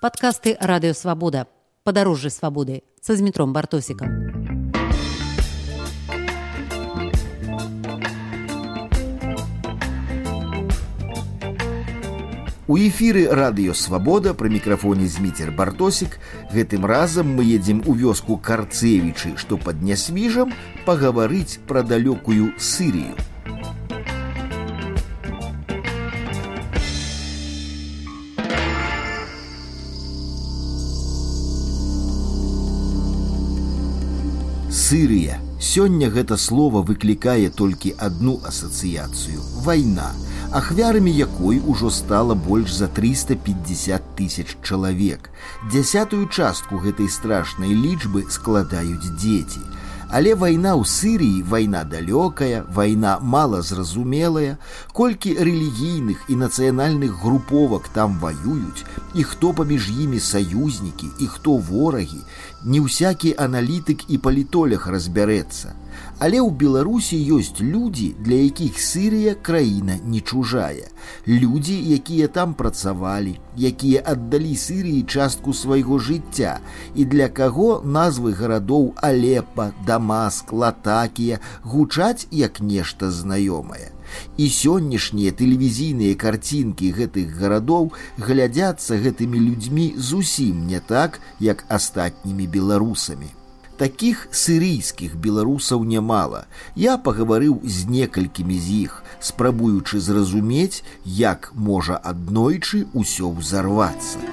Падкасты радыёвабода. Падарожжы свабоды са змітром бартосікам. У эфіры радыёвабода пры мікрафоне зміцер бартосік гэтым разам мы едзем у вёску карцевічы што пад нясвіжам пагаварыць пра далёкую сырію Сырыя. Сёння гэта слово выклікае толькі адну асацыяцыю вайна, ахвярамі якой ужо стала больш за 350 тысяч чалавек. Дзясятую частку гэтай страшнай лічбы складаюць дзеці. Але вайна ў Сырыі вайна далёкая, вайна малазразумелая, колькі рэлігійных і нацыянальных груповак там ваююць, і хто паміж імі саюзнікі і хто ворагі, не ўсякі аналітык і палітолях разбярэцца. Але ў Беларусі ёсць людзі, для якіх Сырыя краіна не чужая. Людзі, якія там працавалі, якія аддалі Сырыі частку свайго жыцця і для каго назвы гарадоў Алепа, Дамаск, Латакія гучаць як нешта знаёмае. І сённяшнія тэлевізійныя карцінкі гэтых гарадоў глядзяцца гэтымі людзьмі зусім не так, як астатнімі беларусамі. Таких сырійскіх беларусаў нямала. Я пагаварыў з некалькімі з іх, спрабуючы зразумець, як можа аднойчы ўсё ўзарвацца.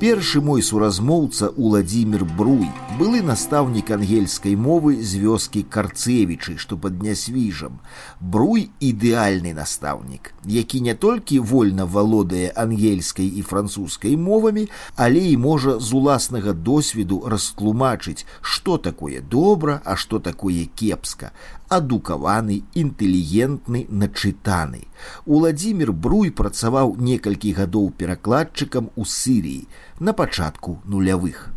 Першы мой суразмоўца Уладзімир Бруй, былы настаўнік ангельскай мовы з вёскі карцевічы, што пад нясвіжам. Бруй ідэальны настаўнік, які не толькі вольна валодае ангельскай і французскай мовамі, але і можа з уласнага досведу растлумачыць, што такое добра, а што такое кепска, адукаваны, інтэлігентны, начытаны. Уладзімир Бруй працаваў некалькі гадоў перакладчыкам у Сыріі на пачатку нулявых.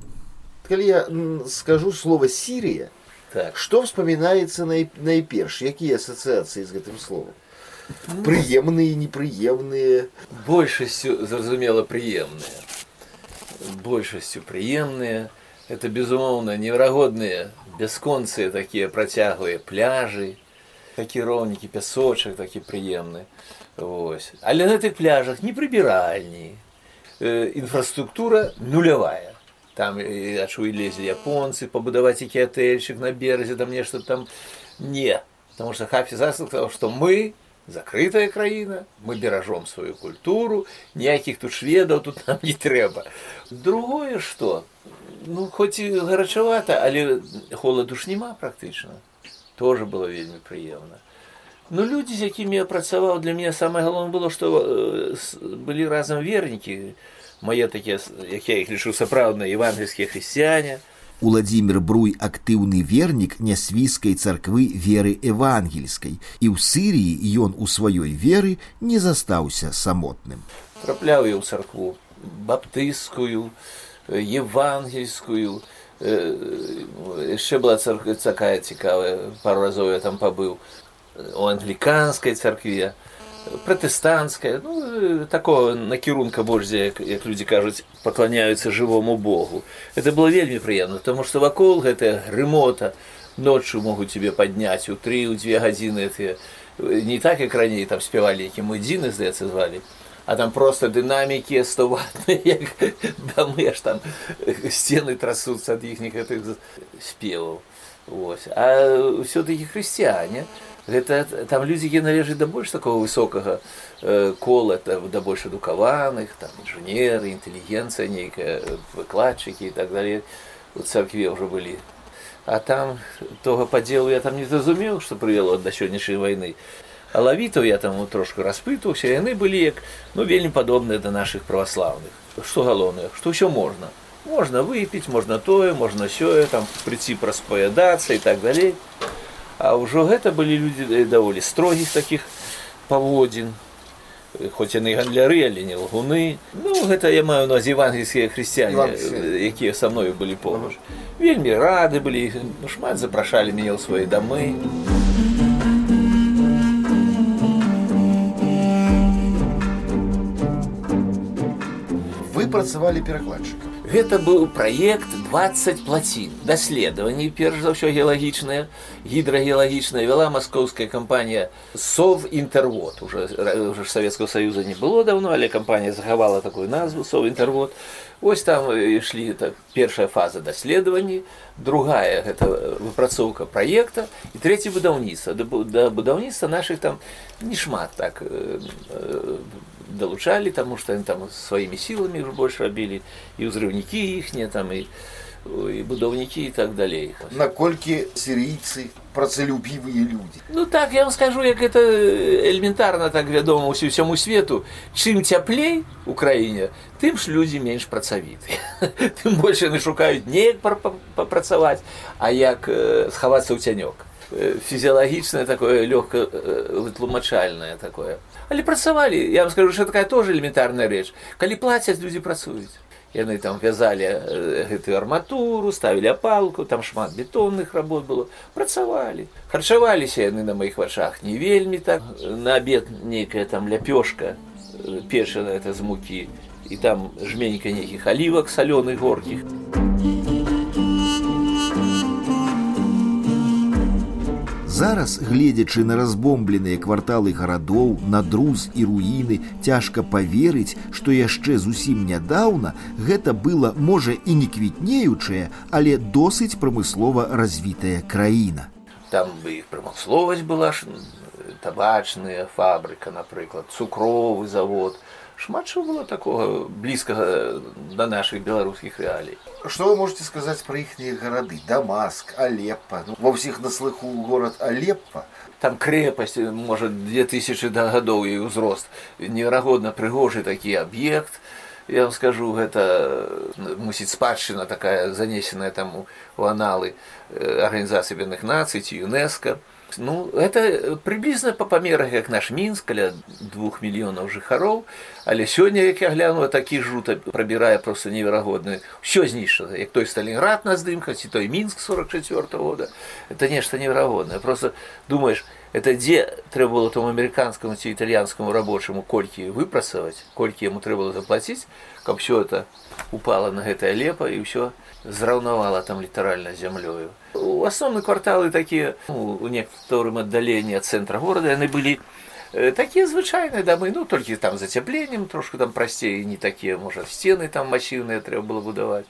Калі я скажу слово Сірія, так. што вспоминаецца най, найперш, якія асацыяцыі з гэтым словом? Ну, прыемныя, непрыемныя. Большасцю, зразумела, прыемныя. Большасцю прыемныя. Это, безумоўна, неверагодныя бясконцыя такія працяглыя пляжы, такі роўнікі пясочак такі прыемны. Вось. Але на гэтых пляжах не прыбіральні. Э, інфраструктура нулявая. Там я чую лезлі японцы пабудаваць які атэльчык на беразе там нешта там не. Потому что Хафі сказал, что мы закрытая краіна, мы беражом сваю культуру, ніякіх тут шведаў тут нам не трэба. Другое што ну хоць і гарачавата але холаду ж няма практычна тоже было вельмі прыемна ну людзі з якімі я працаваў для мяне самае галоўнае было што э, былі разам вернікі мае такія як я іх лічу сапраўдныя евангельскія хрысціяне Уладзімир Бруй актыўны вернік нясвійскай царквы веры евангельскай і ў Сыріі ён у сваёй веры не застаўся самотным. Трапляў я ў царкву баптыскую, евангельскую яшчэ была царква такая цікавая пару разоў я там пабыў у англіканскай царкве пратэстанцкая ну, такого накірунка больш як, як людзі кажуць пакланяюцца жывому богу это было вельмі прыемна тому что вакол гэтая грымота ноччу могуць тебе падняць у тры у дзве гадзіны ты не так як раней там спявалі які мой дзіны здаецца звалі а там просто дынамікі стоватныя як дамы аж там сцены трасуцца ад іхніх гэтых спеваў Вось. а ўсё-таки хрысціяне гэта там людзі які належаць да больш такого высокага э, кола да больш адукаваных там інжынеры інтэлігенцыя нейкая выкладчыкі і так далее у царкве ўжо былі а там тога падзелу я там не зразумеў што прывяло да сённяшняй вайны А лавітаў я там трошку распытваўся, яны былі як ну, вельмі падобныя да нашых праваслаўных. Што галоўнае, што ўсё можна. Можна выпіць, можна тое, можна сёе, там прыйці праспаядацца і так далей. А ўжо гэта былі людзі даволі строгіх такіх паводзін, хоць яны гандляры, але не лагуны. Ну гэта я маю на евангельскія хрысціяне, якія са мною былі побач. Вельмі рады былі, шмат запрашалі мяне ў свае дамы. працавалі перакладчыкам Гэта быў праект 20 плацін даследаванні перш за ўсё геалагічнае гідрагеалагічная вяла маскоўская кампанія сов інтэрвод уже уже ж савецкага саюза не было давно але кампанія захавала такую назву сов інтэрвод Вось там ішлі так першая фаза даследаванні другая гэта выпрацоўка праекта і трэці будаўніцтва да будаўніцтва наших там не шмат так далучалі таму што яны там сваімі сіламі ўжо больш рабілі і ўзрыўнікі іхнія там і і будаўнікі і так далей наколькі сірійцы працалюбівыя людзі ну так я вам скажу як это элементарна так вядома ўсю ўсяму свету чым цяплей у краіне тым ж людзі менш працавіты тым больш яны шукаюць неяк папрацаваць а як схавацца ў цянёк фізіялагічнае такое лёгка вытлумачальнае такое але працавалі я вам скажу что такая тоже элементарная рэч калі плацяць людзі працуюць яны там вязалі гэтую арматуру ставілі апалку там шмат бетонных работ было працавалі харчаваліся яны на маіх вачах не вельмі так на абед нейкая там ляпёшка печана это з мукі і там жменька нейкіх алівак салёных горкіх Зараз, гледзячы на разбомбленыя кварталы гарадоў, на друз і руіны, цяжка паверыць, што яшчэ зусім нядаўна гэта было можа і не квітнеючая, але досыць прамыслова развітая краіна. Там бы іх прамысловасць была табачная фабрыка, напрыклад, цукровы завод, шмат чего было такого близкого до наших белорусских реалий. Что вы можете сказать про их города? Дамаск, Алеппо. Ну, во всех на слыху город Алеппо. Там крепость, может, 2000 годов и узрост. Невероятно пригожий такой объект. Я вам скажу, это мусить спадщина такая, занесенная там у аналы Организации Объединенных Наций, ЮНЕСКО. Ну, это приблизна па памерах як наш мінск каля двух мільёнаў жыхароў але сёння як я гляну такі жута прабірае просто неверагодны ўсё знішчана як той сталінград на здымках ці той мінск 44 -го года это нешта неверагоднае просто думаешь это дзе трэба было тому амерыканскаму ці італьянскаму рабочаму колькі выпрацаваць колькі яму трэба было заплаціць каб все это упала на гэтае лепа і ўсё зраўнавала там літаральна зямлёю у асноўны кварталы такія ну, у некаторым аддаленні ад цэнтра горада яны былі э, такія звычайныя дамы ну толькі там зацяпленнем трошку там прасцей не такія можа сцены там масіўныя трэба было будаваць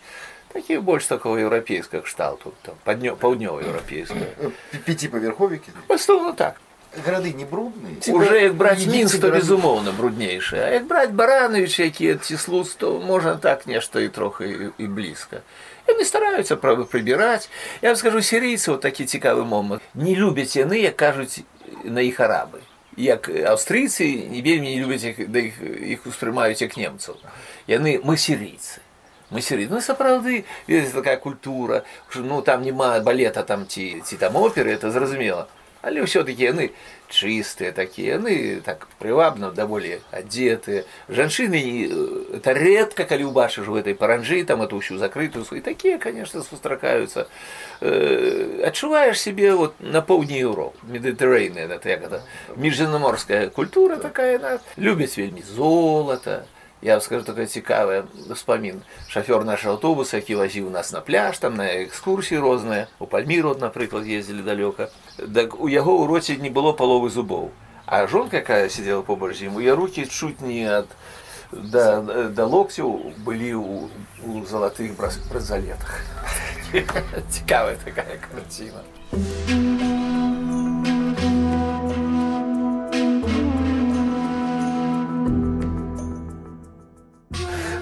такія больш такого еўрапейскага кшталту там паднё паўднёва-еўрапейская пяціпавярховікі асноўна так гарады не брудныя уже як браць мінск то безумоўна бруднейшая а як браць баранович якія ці слуц то можна так нешта і трохи і, і блізка яны стараюцца правы прыбіраць я вам скажу сірійцы вот такі цікавы момант не любяць яны як кажуць на іх арабы як аўстрыйцы не вельмі не любяць іх да іх іх успрымаюць як немцаў яны мы сірійцы мы сірі ну сапраўды ведаць такая культура ну там няма балета там ці ці там оперы это зразумела але ўсё-таки яны чыстыя такія яны так прывабна даволі адзетыя жанчыны это редко калі ўбачыш у гэтай паранжы там эту ўсю закрытую свой такія конечно сустракаюцца э, адчуваеш себе вот на поўдні еўро медытэрэйная это як это міжземнаморская культура такая на любяць вельмі золата я вам скажу такая цікавая ўспамін шафёр наш аўтобус які вазіў нас на пляж там на экскурсіі розныя у пальміру напрыклад ездзілі далёка так у яго ў роце не было паловы зубоў а жонка якая сидела побач з ім у я руки чуць не ад да, да локцяў былі ў, у залатых бразалетах цікавая такая карціна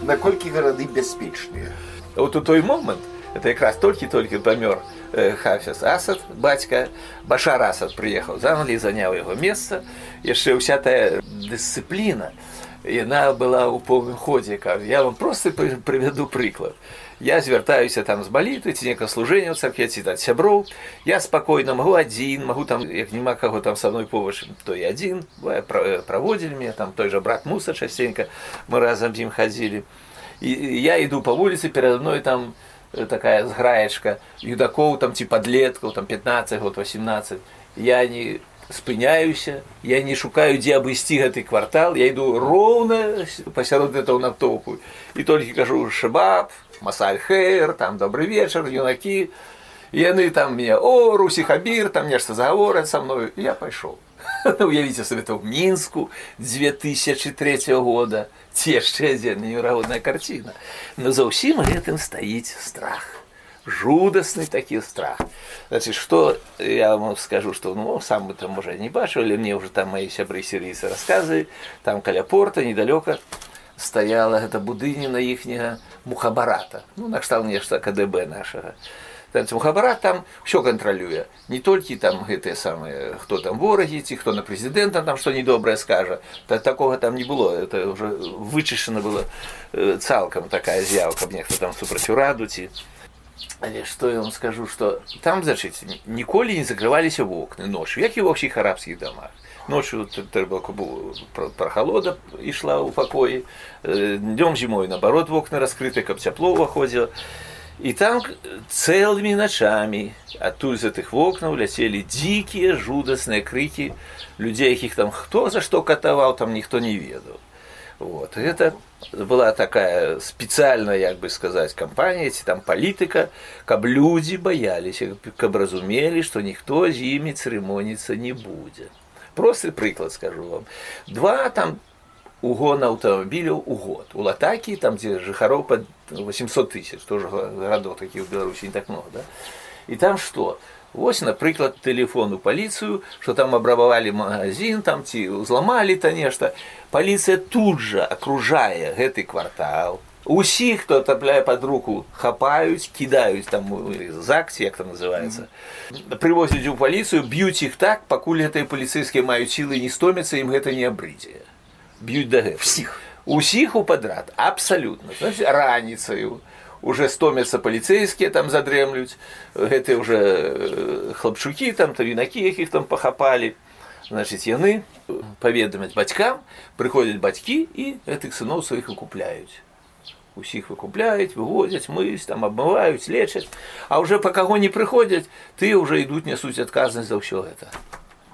наколькі гарады бяспечныя вот у той момант это якраз толькі-толькі памёр э, хафес асад бацька башар асад прыехаў з англіі заняў яго месца яшчэ ўся тая дысцыпліна яна была ў поўным ходзе каб я вам просто прывяду прыклад я звяртаюся там з баліту ці нека служэння царкве ці даць сяброў я спакойна магу адзін магу там як няма каго там са мной побач то і адзін праводзілі мне там той жа брат муса часценька мы разам з ім хадзілі і я іду па вуліцы перад мной там такая зграечка юдакоў там ці падлеткаў там 15 год 18 я не спыняюся я не шукаю дзе абысці гэты квартал я іду роўна пасярод этого натоўпу і толькі кажу шабаб масальхэр там добрый вечар юнакі яны там мне о русі хабір там нешта загавораць са мною я пайшоў уявіце сабе то в мінску 2003 года ці яшчэ адзін неверагодная карціна но за ўсім гэтым стаіць страх жудасны такі страх значит что я вам скажу что ну сам бы там уже не бачыў але мне уже там мои сябры сірыйцы рассказы там каля порта недалёка стаяла гэта будыніна іхняга мухабарата ну накштал нешта кДб нашага мухабарат там все кантралюе не толькі там гэтыя самыя хто там ворагі ці хто на прэзідэнта там што недобрае скажа та такога там не было это уже вычышана было э, цалкам такая з'яўка нехто там супраць ураду ці Але што я вам скажу, што там зачыць ніколі не закрываліся вокны ноччу, як і ва ўсіх арабскіх дамах. Ноччу трэба прахалода ішла ў пакоі. Днём зімой наоборот вокны раскрыты, каб цяпло ўваходзіла. І там цэлымі начамі адтуль з гэтых вокнаў ляцелі дзікія жудасныя крыкі людзей, якіх там хто за што катаваў, там ніхто не ведаў. Вот. Это была такая специальная, як бы сказать, кампания, ці там политика, каб люди боялись, каб разумели, что никто з ими церемониться не будет. Простый приклад скажу вам. Два там угона автомобиляў у год. У Латакі, там дзе жыхароў под 800 тысяч, тоже городов таких в Беларуси не так много, да? И там что? Вось, напрыклад, тэлефон у паліцыю, што там абрабавалі магазин, там ці ўзламалі то нешта. Паліцыя тут жа акружае гэты квартал. Усіх, хто трапляе пад руку, хапаюць, кідаюць там закці, як там называецца. Прывозяць у паліцыю, б'юць іх так, пакуль гэтыя паліцэйскія маюць сілы не стомяцца, ім гэта не абрыдзе. Б'юць да гэта. Усіх. Усіх у падрад, абсалютна. раніцаю уже стомятся полицейские там задрэмлюць гэтыя уже э, хлапчукі там то юнакі якіх там пахапалі значит яны паведамяць бацькам прыходзяць бацькі і гэтых сыноў сваіх выкупляюць усіх выкупляюць вывозяць мыць там абмываюць лечаць а уже па каго не прыходзяць ты уже ідуць нясуць адказнасць за ўсё гэта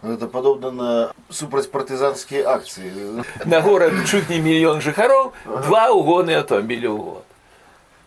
это подобно на супрацьпартызанскія акцыі на горад чуть не мільён жыхароў два угоны аўтамабіля ў год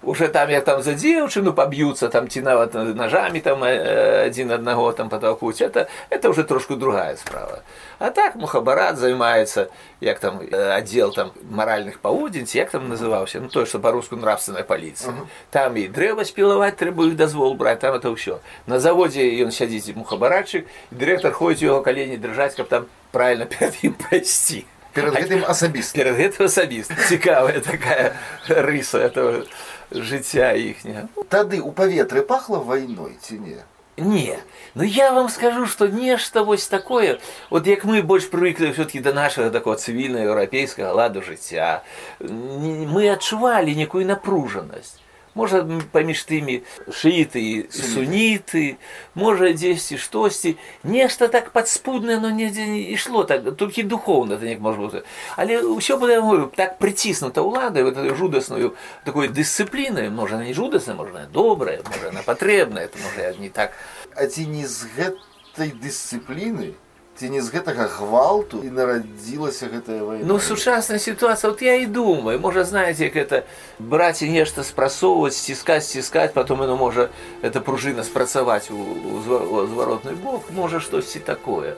уже там як там за дзеўчыну паб'юцца там ці нават ножамі там адзін аднаго там паталкуць это это уже трошку другая справа а так мухабарат займаецца як там аддзел там маральных паводзін як там называўся ну тое што па-руску нравственная паліцыя uh -huh. там і дрэва спілаваць трэба іх дазвол браць там это ўсё на заводзе ён сядзіць мухабаратчык дырэктар ходзіць у яго калені дрыжаць каб там правильно перад ім прайсці перед гэтым асабіст перед гэтым асабіст цікавая такая рыса этого жыцця іхняга тады у паветры пахла вайной ці не не ну я вам скажу что нешта вось такое вот як мы больш прывыклі все таки до нашага такого цывільна еўрапейскага ладу жыцця мы адчувалі некую напружанасць можа паміж тымі шыіты і суніты можа дзесьці штосьці нешта так падспуднае но недзе не ішло так толькі духоўна это неяк можа быць але ўсё было говорю так прыціснута ўладай вот жудасную такой дысцыплінай можа не жудасна можна добрая можа она патрэбная это можа не так а ці не з гэтай дысцыпліны ці не з гэтага гвалту і нарадзілася гэтая вайна ну сучасная сітуацыя вот я і думаю можа знаеце як это браць і нешта спрасоўваць сціскаць сціскаць потом яно можа эта пружына спрацаваць у, у зваротны бок можа штосьці такое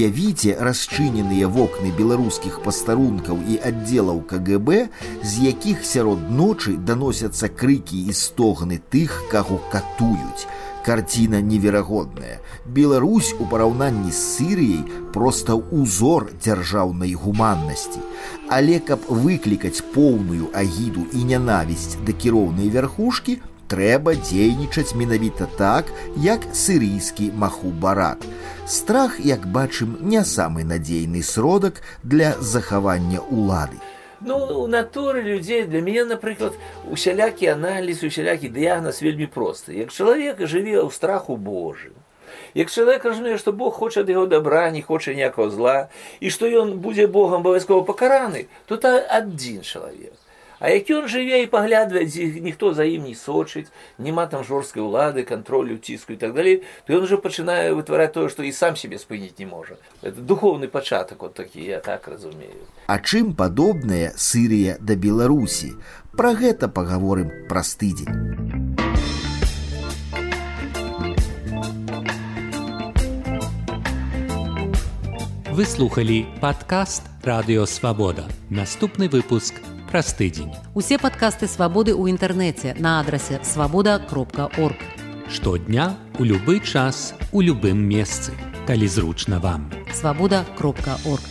Уявіце расчыненыя вокны беларускіх пастарункаў і аддзелаў КГБ, з якіх сярод ночы даносяцца крыкі і стогны тых, каго катуюць. Карціна неверагодная. Беларусь у параўнанні з Сырыяй проста ўзор дзяржаўнай гуманнасці. Але каб выклікаць поўную агіду і нянавісць да кіроўнай вярхушкі, трэба дзейнічаць менавіта так, як сырійскі маху-барак. Страх, як бачым, не самы надзейны сродак для захавання улады. Ну, у натуры людзей для мяне, напрыклад, усялякі аналіз, усялякі дыягназ вельмі просты. Як чалавек жыве ў страху Божым, Як чалавек разумее, што Бог хоча ад яго добра, не хоча ніякага зла, і што ён будзе Богам абавязкова пакараны, то это адзін чалавек. А які ён жыве і паглядвае, ніхто за ім не сочыць, няма там жорсткай улады, кантролю, ціску і так далей, то ён уже пачынае вытвараць тое, што і сам себе спыніць не можа. Это духовны пачатак вот такі, я так разумею. А чым падобная Сырія да Беларусі? Пра гэта пагаворым праз тыдзень. Вы слухалі падкаст Радыёвабода. Наступны выпуск праз тыдзень. Усе падкасты свабоды ў інтэрнэце на адрасе свабода кропка орг. Штодня у любы час у любым месцы, калі зручна вам. Свабода кропка орг.